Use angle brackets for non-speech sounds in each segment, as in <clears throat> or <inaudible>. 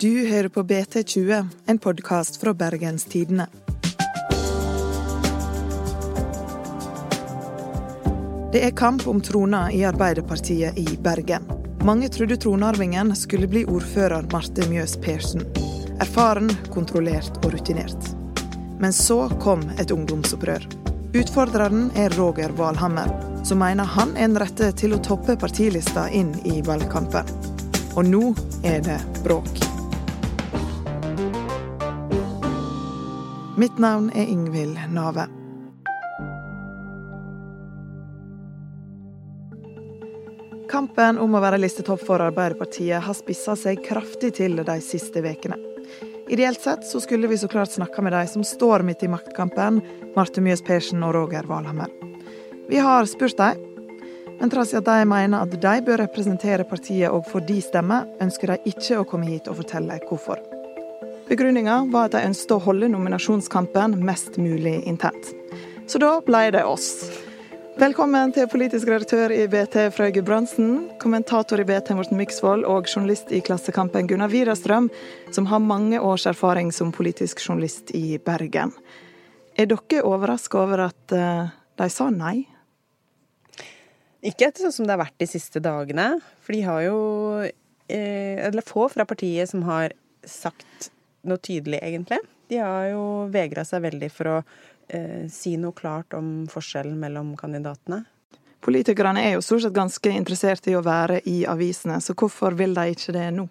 Du hører på BT20, en podkast fra Bergens Tidende. Det er kamp om trona i Arbeiderpartiet i Bergen. Mange trodde tronarvingen skulle bli ordfører Marte Mjøs Persen. Erfaren, kontrollert og rutinert. Men så kom et ungdomsopprør. Utfordreren er Roger Valhammer, som mener han er den rette til å toppe partilista inn i valgkampen. Og nå er det bråk. Mitt navn er Ingvild Nave. Kampen om å være listetopp for Arbeiderpartiet har spissa seg kraftig til de siste ukene. Ideelt sett så skulle vi så klart snakka med de som står midt i maktkampen, Marte Mjøs Persen og Roger Valhammer. Vi har spurt dem, men trass i at de mener at de bør representere partiet og få de stemmer, ønsker de ikke å komme hit og fortelle hvorfor. Begrunninga var at de ønsket å holde nominasjonskampen mest mulig intent. Så da ble det oss. Velkommen til politisk redaktør i BT Frøy Gudbrandsen, kommentator i BT Morten Myksvold og journalist i Klassekampen Gunnar Widerstrøm, som har mange års erfaring som politisk journalist i Bergen. Er dere overraska over at eh, de sa nei? Ikke etter sånn som det har vært de siste dagene. For de har jo eh, Eller få fra partiet som har sagt noe tydelig, egentlig. De har jo vegra seg veldig for å eh, si noe klart om forskjellen mellom kandidatene. Politikerne er jo stort sett ganske interessert i å være i avisene, så hvorfor vil de ikke det nå?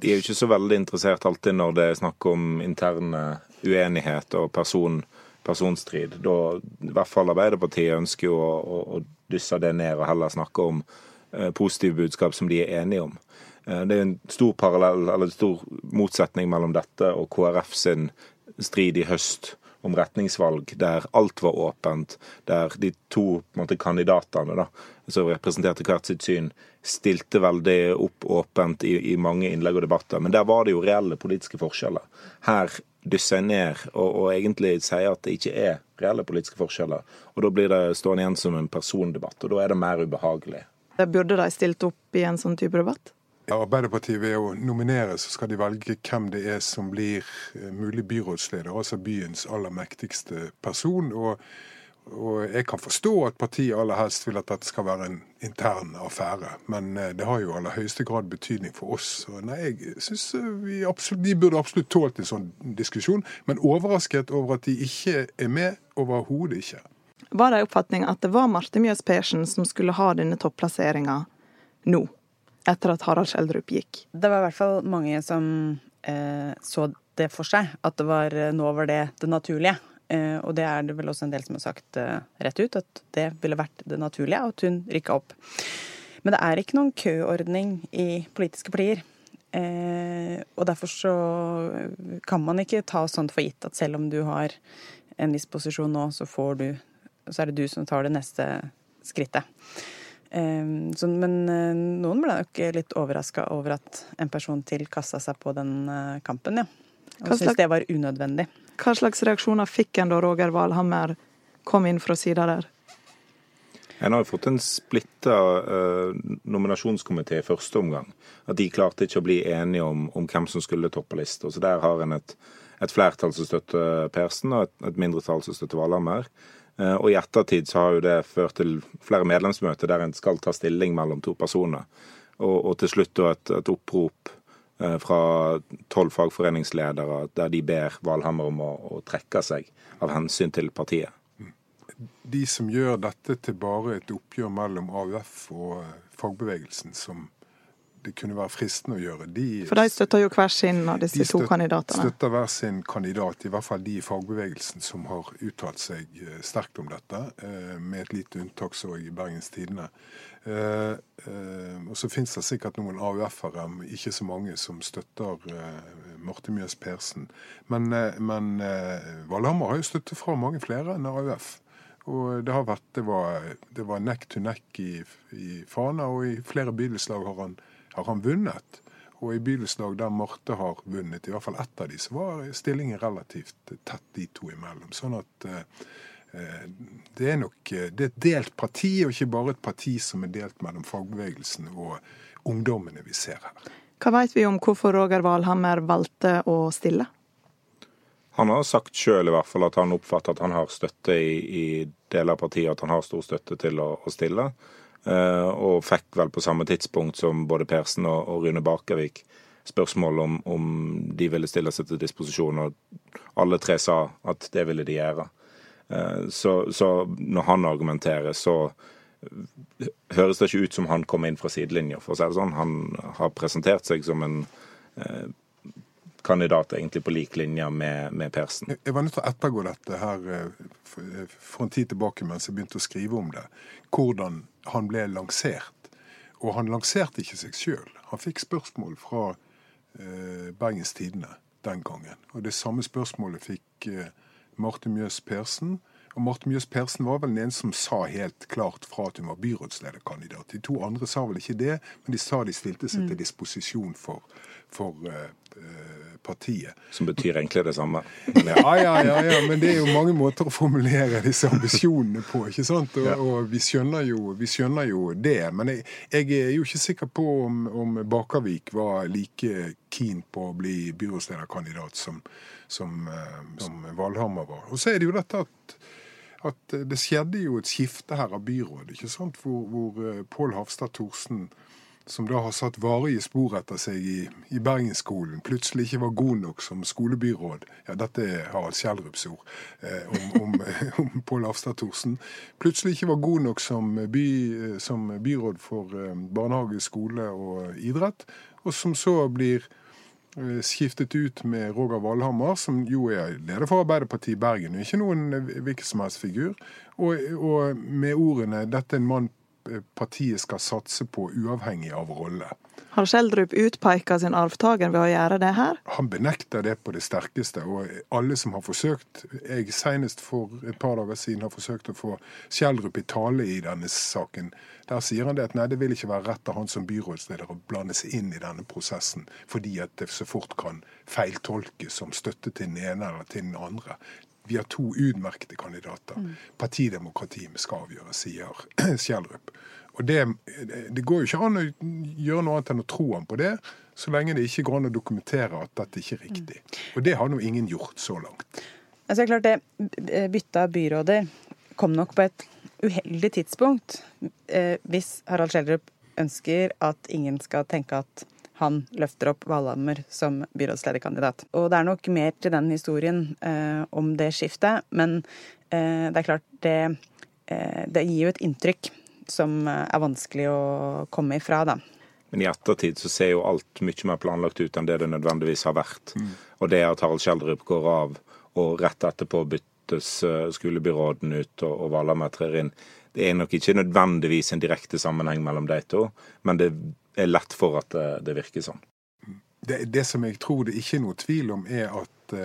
De er jo ikke så veldig interessert alltid når det er snakk om interne uenighet og person, personstrid. Da, I hvert fall Arbeiderpartiet ønsker jo å, å, å dysse det ned og heller snakke om eh, positive budskap som de er enige om. Eh, det er en stor parallell, eller en stor motsetning mellom dette og KrF sin strid i høst om retningsvalg, der alt var åpent, der de to måte, kandidatene da, som representerte hvert sitt syn, stilte veldig opp åpent i, i, mange innlegg og debatter. Men der var det jo reelle politiske forskjeller. Her dysser jeg ned og, og, egentlig sier at det ikke er reelle politiske forskjeller. Og da blir det stående igjen som en persondebatt, og da er det mer ubehagelig. Burde de stilt opp i en sånn type debatt? Arbeiderpartiet ved å nominere så skal de velge hvem det er som blir eh, mulig byrådsleder, altså byens aller mektigste person. og og Jeg kan forstå at partiet aller helst vil at dette skal være en intern affære, men eh, det har jo aller høyeste grad betydning for oss. Så nei, Jeg syns vi absolutt, de burde absolutt tålt en sånn diskusjon, men overrasket over at de ikke er med, overhodet ikke. Var det en oppfatning at det var Marte Mjøs Persen som skulle ha denne topplasseringa nå? Etter at Harald Schjelderup gikk? Det var i hvert fall mange som eh, så det for seg, at det var, eh, nå var det det naturlige. Eh, og det er det vel også en del som har sagt eh, rett ut, at det ville vært det naturlige, og at hun rykka opp. Men det er ikke noen køordning i politiske partier. Eh, og derfor så kan man ikke ta sånt for gitt at selv om du har en viss posisjon nå, så får du Så er det du som tar det neste skrittet. Ehm, så, men eh, noen ble nok litt overraska over at en person til kasta seg på den eh, kampen, ja. Og syntes det var unødvendig. Hva slags reaksjoner fikk en da Roger Valhammer kom inn fra sida der? En har jo fått en splitta uh, nominasjonskomité i første omgang. At de klarte ikke å bli enige om, om hvem som skulle toppe lista. Så der har en et, et flertall som støtter Persen, og et, et mindretall som støtter Valhammer. Eh, og i ettertid så har jo det ført til flere medlemsmøter der en skal ta stilling mellom to personer. Og, og til slutt da et, et opprop eh, fra tolv fagforeningsledere der de ber Valhammer om å, å, trekke seg av hensyn til partiet. De som gjør dette til bare et oppgjør mellom AUF og fagbevegelsen, som det kunne være fristende å gjøre. De, For de støtter jo hver sin av disse to kandidatene? De støtter hver sin kandidat, i hvert fall de i fagbevegelsen som har uttalt seg eh, sterkt om dette, eh, med et lite unntak så i Bergens Tidende. Eh, og så finnes det sikkert noen AUF-ere, ikke så mange, som støtter Marte Mjøs Persen. Men, men Valhammer har jo støtte fra mange flere enn AUF. Og det har vært, det var, det var neck to neck i, i Fana, og i flere bydelslag har han har han vunnet. Og i bydelslag der Marte har vunnet, i hvert fall ett av de, så var stillingen relativt tett de to imellom. Sånn at eh, det er nok det er et delt parti, og ikke bare et parti som er delt mellom fagbevegelsen og ungdommene vi ser her. Hva vet vi om hvorfor Roger Valhammer valgte å stille? Han har sagt sjøl i hvert fall at han oppfatter at han har støtte i, i deler av partiet, at han har stor støtte til å, å stille. Eh, og fikk vel på samme tidspunkt som både Persen og, Rune Bakervik spørsmål om, om, de ville stille seg til disposisjon, og alle tre sa at det ville de gjøre. Eh, så, så når han argumenterer, så høres det ikke ut som han kom inn fra sidelinja, for å si det sånn. Han har presentert seg som en eh, kandidat egentlig på lik linje med, med, Persen. Jeg var nødt til å ettergå dette her eh, for en tid tilbake mens jeg begynte å skrive om det. Hvordan han ble lansert. Og han lanserte ikke seg sjøl. Han fikk spørsmål fra eh, Bergens Tidende den gangen. Og det samme spørsmålet fikk eh, Marte Mjøs Persen og Marte Mjøs Persen var vel den eneste som sa helt klart fra at hun var byrådslederkandidat. De to andre sa vel ikke det, men de sa de stilte seg til mm. disposisjon for, for uh, partiet. Som betyr egentlig det samme. <laughs> Ja. ja, ja, ja, men det er jo mange måter å formulere disse ambisjonene på. ikke sant? Og, og vi, skjønner jo, vi, skjønner jo, det. Men jeg, jeg, er jo ikke sikker på om, om Bakervik var like keen på å bli byrådslederkandidat som, som, uh, som Valhammer var. Og så er det jo dette at at det skjedde jo et skifte her av byrådet, ikke sant? hvor, hvor eh, Pål Hafstad Thorsen, som da har satt varige spor etter seg i, i Bergensskolen, plutselig ikke var god nok som skolebyråd. Ja, dette er Harald Schjelderups ord eh, om, om, <laughs> om Pål Afstad Thorsen. Plutselig ikke var god nok som, by, eh, som byråd for eh, barnehage, skole og idrett, og som så blir Eh, skiftet ut med Roger Valhammer, som jo er leder for Arbeiderpartiet i Bergen, ikke noen eh, hvilken som helst figur. Og, og, med ordene 'dette er en mann partiet skal satse på, uavhengig av rolle'. Har Schjelderup utpeka sin arvtaker ved å gjøre det her? Han benekter det på det sterkeste. Og alle som har forsøkt Jeg senest for et par dager siden har forsøkt å få Schjelderup i tale i denne saken. Der sier han det at nei, det vil ikke være rett av han som byrådsleder å blande seg inn i denne prosessen, fordi at det så fort kan feiltolkes som støtte til den ene eller til den andre. Vi har to utmerkede kandidater. Mm. Partidemokratiet skal avgjøre, sier <clears throat> Schjelderup. Og det, det, går jo ikke an å gjøre noe annet enn å tro han på det, så lenge det ikke går an å dokumentere at dette ikke er riktig. Mm. Og det har nå ingen gjort så langt. Altså, klart det Byttet av byråder kom nok på et uheldig tidspunkt. Eh, hvis Harald Schjelderup ønsker at ingen skal tenke at han løfter opp Valhammer som byrådslederkandidat. Og det er nok mer til den historien eh, om det skiftet, men eh, det er klart det, eh, det gir jo et inntrykk som eh, er vanskelig å komme ifra, da. Men i ettertid så ser jo alt mye mer planlagt ut enn det det nødvendigvis har vært. Mm. Og det at Harald Schjelderup går av, og rett etterpå byttes eh, skolebyråden ut og, og Valhammer trer inn, det er nok ikke nødvendigvis en direkte sammenheng mellom de to, men det er lett for at det, det virker sånn. Det, det, som jeg tror det ikke er noe tvil om, er at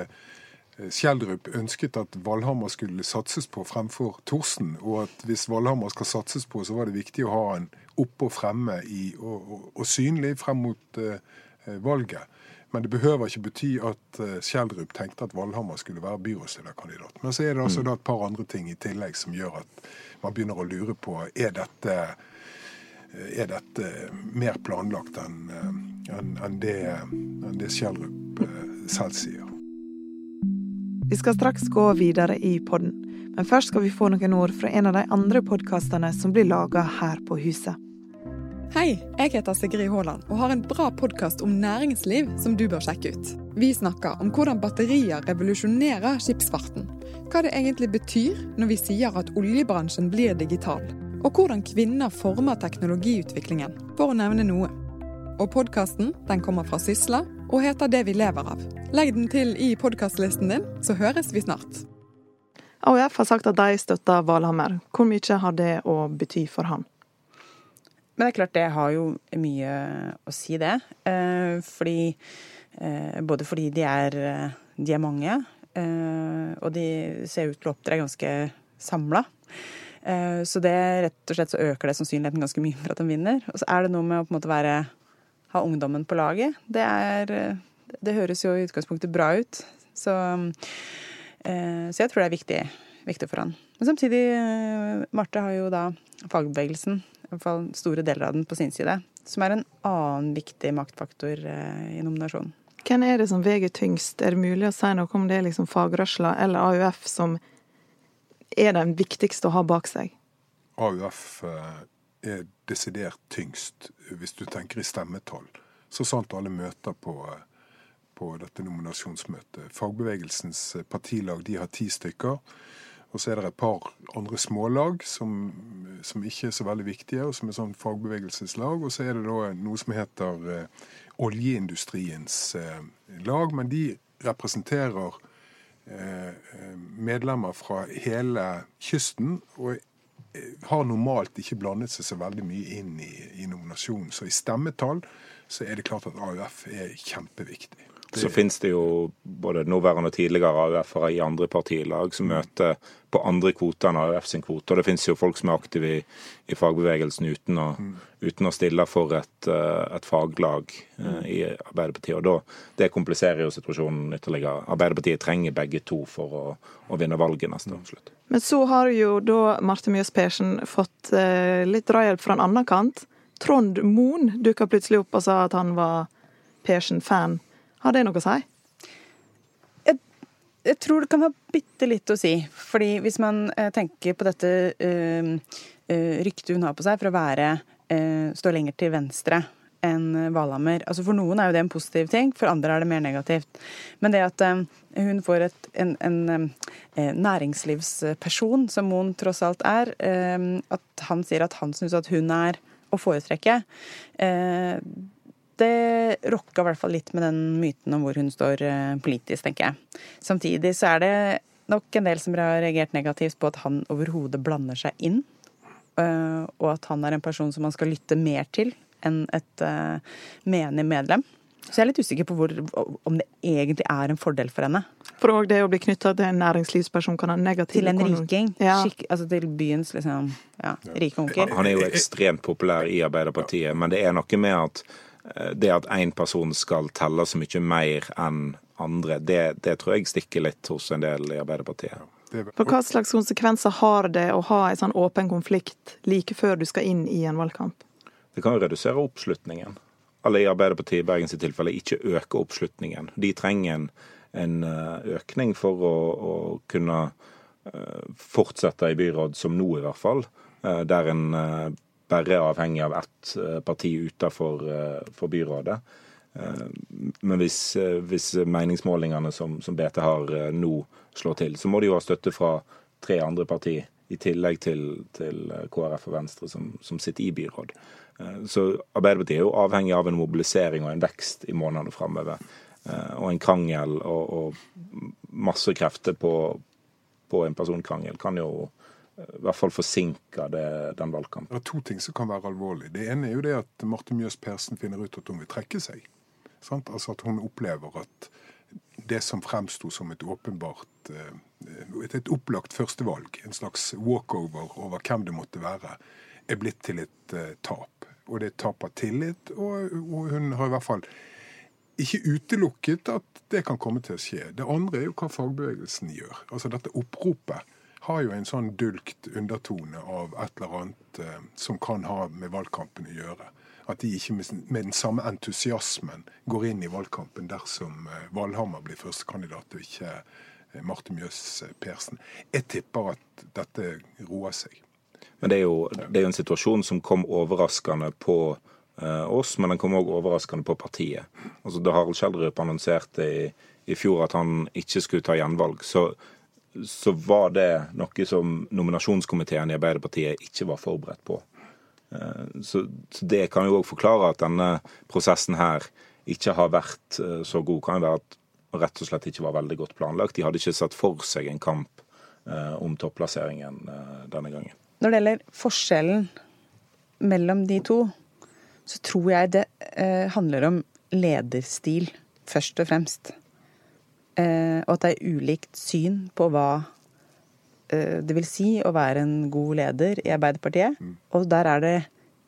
Skjeldrup Schjelderup ønsket at Valhammer skulle satses på fremfor Thorsen, og at hvis Valhammer skal satses på, så var det viktig å ha han oppe og fremme i, og, og, og, synlig frem mot uh, valget. Men det behøver ikke bety at uh, Schjelderup tenkte at Valhammer skulle være byrådslederkandidat. Men så er det altså mm. et par andre ting i tillegg som gjør at man begynner å lure på er dette er dette mer planlagt enn en, en det, en det Schjelderup selv sier. Vi skal straks gå videre i podden, men først skal vi få noen ord fra en av de andre podkastene som blir laga her på huset. Hei, jeg heter Sigrid Haaland og har en bra podkast om næringsliv som du bør sjekke ut. Vi snakker om hvordan batterier revolusjonerer skipsfarten. Hva det egentlig betyr når vi sier at oljebransjen blir digital. Og hvordan kvinner former teknologiutviklingen, for å nevne noe. Og podkasten kommer fra Sysla og heter Det vi lever av. Legg den til i podkastlisten din, så høres vi snart. AUF har sagt at de støtter Valhammer. Hvor mye har det å bety for han? Men det er klart det har jo mye å si, det. Eh, fordi, eh, både fordi de er, de er mange, eh, og de ser ut til å opptre ganske samla. Så det rett og slett så øker det sannsynligheten ganske mye for at de vinner. Og så er det noe med å på en måte være ha ungdommen på laget. Det, er, det høres jo i utgangspunktet bra ut. Så, eh, så jeg tror det er viktig, viktig, for han. Men samtidig, eh, Marte har jo da fagbevegelsen hvert fall store deler av den på sin side. Som er en annen viktig maktfaktor i nominasjonen. Hvem er det som veier tyngst? Er det mulig å si noe om det er liksom fagrørsla eller AUF som er den viktigste å ha bak seg? AUF er desidert tyngst hvis du tenker i stemmetall. Så sant alle møter på, på dette nominasjonsmøtet. Fagbevegelsens partilag de har ti stykker. Og så er det et par andre smålag som, som ikke er så veldig viktige, og som er sånn fagbevegelseslag. Og så er det da noe som heter eh, oljeindustriens eh, lag, men de representerer eh, medlemmer fra hele kysten. og har normalt ikke blandet seg så veldig mye inn i, i nominasjonen. Så i stemmetall så er det klart at AUF er kjempeviktig. Så finnes det jo både nåværende og tidligere AUF-ere i andre partilag som møter på andre kvoter enn AUF sin kvote. Og det finnes jo folk som er aktive i, i fagbevegelsen uten å, mm. uten å, stille for et, eh, et faglag uh, i Arbeiderpartiet. Og da, det kompliserer jo situasjonen ytterligere. Arbeiderpartiet trenger begge to for å, å vinne valget neste slutt. Men så har jo da Marte Mjøs Persen fått uh, litt drahjelp fra en annen kant. Trond Moen dukka plutselig opp og sa at han var Persen-fan. Har det noe å si? Jeg, jeg tror det kan ha bitte litt å si. Fordi hvis man eh, tenker på dette uh, uh, ryktet hun har på seg for å være eh, stå lenger til venstre enn Valhammer. Altså For noen er jo det en positiv ting, for andre er det mer negativt. Men det at hun får et, en, en, næringslivsperson, som Moen tross alt er, at han sier at han syns at hun er å foretrekke, det rokka i hvert fall litt med den myten om hvor hun står eh, politisk, tenker jeg. Samtidig så er det nok en del som har reagert negativt på at han overhodet blander seg inn. Eh, og at han er en person som man skal lytte mer til enn et uh, menig medlem. Så jeg er litt usikker på hvor, om det egentlig er en fordel for henne. For òg det å bli knytta til en næringslivsperson kan ha negativ Til en riking. Ja. Skikk, altså til byens liksom, ja, rike onkel. Han er jo ekstremt populær i Arbeiderpartiet, men det er noe med at Eh, det at én person skal telle så mye mer enn andre, det, det, tror jeg stikker litt hos en del i Arbeiderpartiet. For Hva slags konsekvenser har det å ha en sånn åpen konflikt like før du skal inn i en valgkamp? Det kan jo redusere oppslutningen. Alle i Arbeiderpartiet i Bergens tilfelle ikke øker oppslutningen. De trenger en, en eh, økning for å, å, kunne eh, fortsette i byråd, som nå i hvert fall, der en bare avhengig av ett eh, parti utenfor for byrådet. Eh, men hvis, hvis meningsmålingene som, som, BT har nå, slår til, så må de jo ha støtte fra tre andre partier, i tillegg til, til KrF og Venstre, som, som, sitter i byråd. Så Arbeiderpartiet er jo avhengig av en mobilisering og en vekst i månedene framover. Og en krangel og, og masse krefter på, på en personkrangel kan jo i hvert fall forsinker den valgkampen. Det er to ting som kan være alvorlig. Det ene er jo det at Marte Mjøs Persen finner ut at hun vil trekke seg. Sant? Altså At hun opplever at det som fremsto som et åpenbart eh, et, et opplagt førstevalg, en slags walkover over hvem det måtte være, er blitt til et uh, tap. Og det er tap av tillit, og, og hun har i hvert fall ikke utelukket at det kan komme til å skje. Det andre er jo hva fagbevegelsen gjør. Altså dette oppropet har jo en sånn dulgt undertone av et eller annet eh, som kan ha med valgkampen å gjøre. At de ikke med, med den samme entusiasmen går inn i valgkampen dersom eh, Valhammer blir førstekandidat, og ikke eh, Marte Mjøs eh, Persen. Jeg tipper at dette roer seg. Men det er jo, det er jo en situasjon som kom overraskende på eh, oss, men den kom òg overraskende på partiet. Altså Da Harald Schjelderup annonserte i, i fjor at han ikke skulle ta gjenvalg, så så var det noe som nominasjonskomiteen i Arbeiderpartiet ikke var forberedt på. Eh, så, det kan jo òg forklare at denne prosessen her ikke har vært eh, så god. Kan jo være at rett og slett ikke var veldig godt planlagt. De hadde ikke sett for seg en kamp eh, om topplasseringen denne gangen. Når det gjelder forskjellen mellom de to, så tror jeg det handler om lederstil, først og fremst. Eh, og at det er ulikt syn på hva eh, det vil si å være en god leder i Arbeiderpartiet. Mm. Og der er det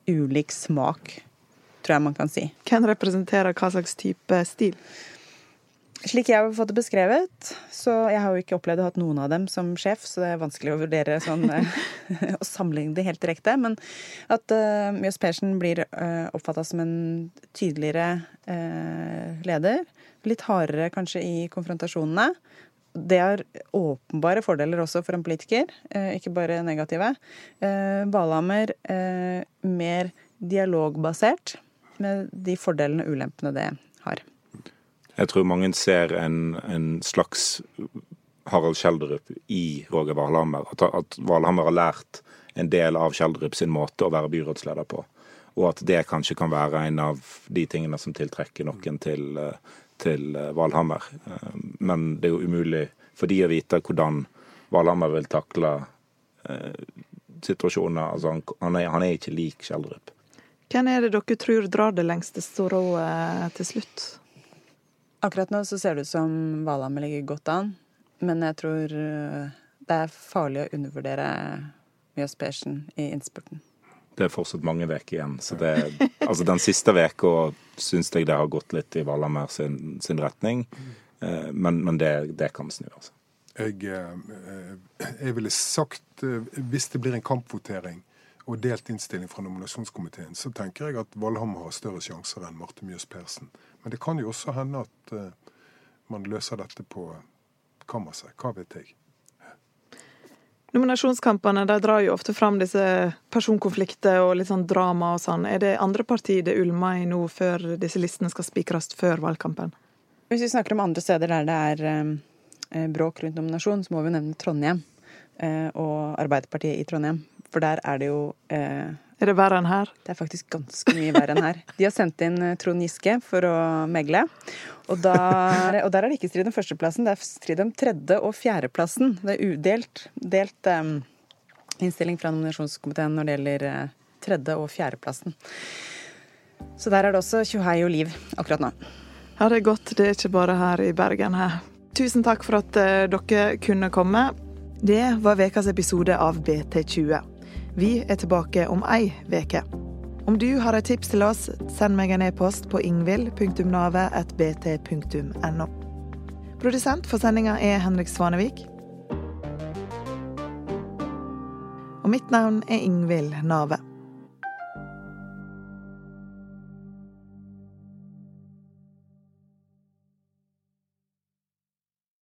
ulik smak, tror jeg man kan si. Hvem representerer hva slags type stil? Slik jeg har fått det beskrevet, så jeg har jo ikke opplevd å ha hatt noen av dem som sjef, så det er vanskelig å vurdere sånn <laughs> <laughs> å sammenligne det helt direkte. Men at uh, Mjøs Persen blir uh, oppfatta som en tydeligere uh, leder. Litt hardere kanskje i konfrontasjonene. Det har åpenbare fordeler også for en politiker, uh, ikke bare negative. Valhammer mer dialogbasert, med de fordelene og ulempene det har. Jeg tror mange ser en, en slags Harald Schjelderup i Roger Valhammer. At, at Valhammer har lært en del av Kjeldrup sin måte å være byrådsleder på. Og at det kanskje kan være en av de tingene som tiltrekker noen til, til Valhammer. Men det er jo umulig for de å vite hvordan Valhammer vil takle situasjonen. situasjoner. Altså, han, han, er, han, er, ikke lik Skjeldrup. Hvem er det dere tror drar det lengste strået til slutt? Akkurat nå så ser det ut som Valhammer ligger godt an, men jeg tror eh, det er farlig å undervurdere Mjøs Persen i innspurten. Det er fortsatt mange uker igjen. så det, altså Den siste uka syns jeg det har gått litt i Valhammer sin, sin retning, eh, men, men det, det, kan snu, altså. Jeg, eh, jeg ville sagt, hvis det blir en kampvotering og delt innstilling fra nominasjonskomiteen, så tenker jeg at Valhammer har større sjanser enn Marte Mjøs Persen. Men det kan jo også hende at man løser dette på kammerset. Hva vet jeg. Nominasjonskampene de drar jo ofte fram disse personkonflikter og litt sånn drama og sånn. Er det andre partier det ulmer i nå før disse listene skal spikres før valgkampen? Hvis vi snakker om andre steder der det er eh, bråk rundt nominasjon, så må vi nevne Trondheim eh, og Arbeiderpartiet i Trondheim. For der er det jo eh, er det verre enn her? Det er faktisk ganske mye verre enn her. De har sendt inn eh, Trond Giske for å megle. Og, der, og der er det ikke strid om førsteplassen, det er strid om tredje- og fjerdeplassen. Det er udelt delt um, innstilling fra nominasjonskomiteen når det gjelder uh, tredje- og fjerdeplassen. Så der er det også tjohei og liv akkurat nå. Ja, det er godt. Det er ikke bare her i Bergen. her. Tusen takk for at uh, dere kunne komme. Det var ukas episode av BT20. Vi er tilbake om ei veke. Om du har et tips til oss, send meg en e-post på ingvild.navet.bt.no. Produsent for sendinga er Henrik Svanevik. Og mitt navn er Ingvild Nave.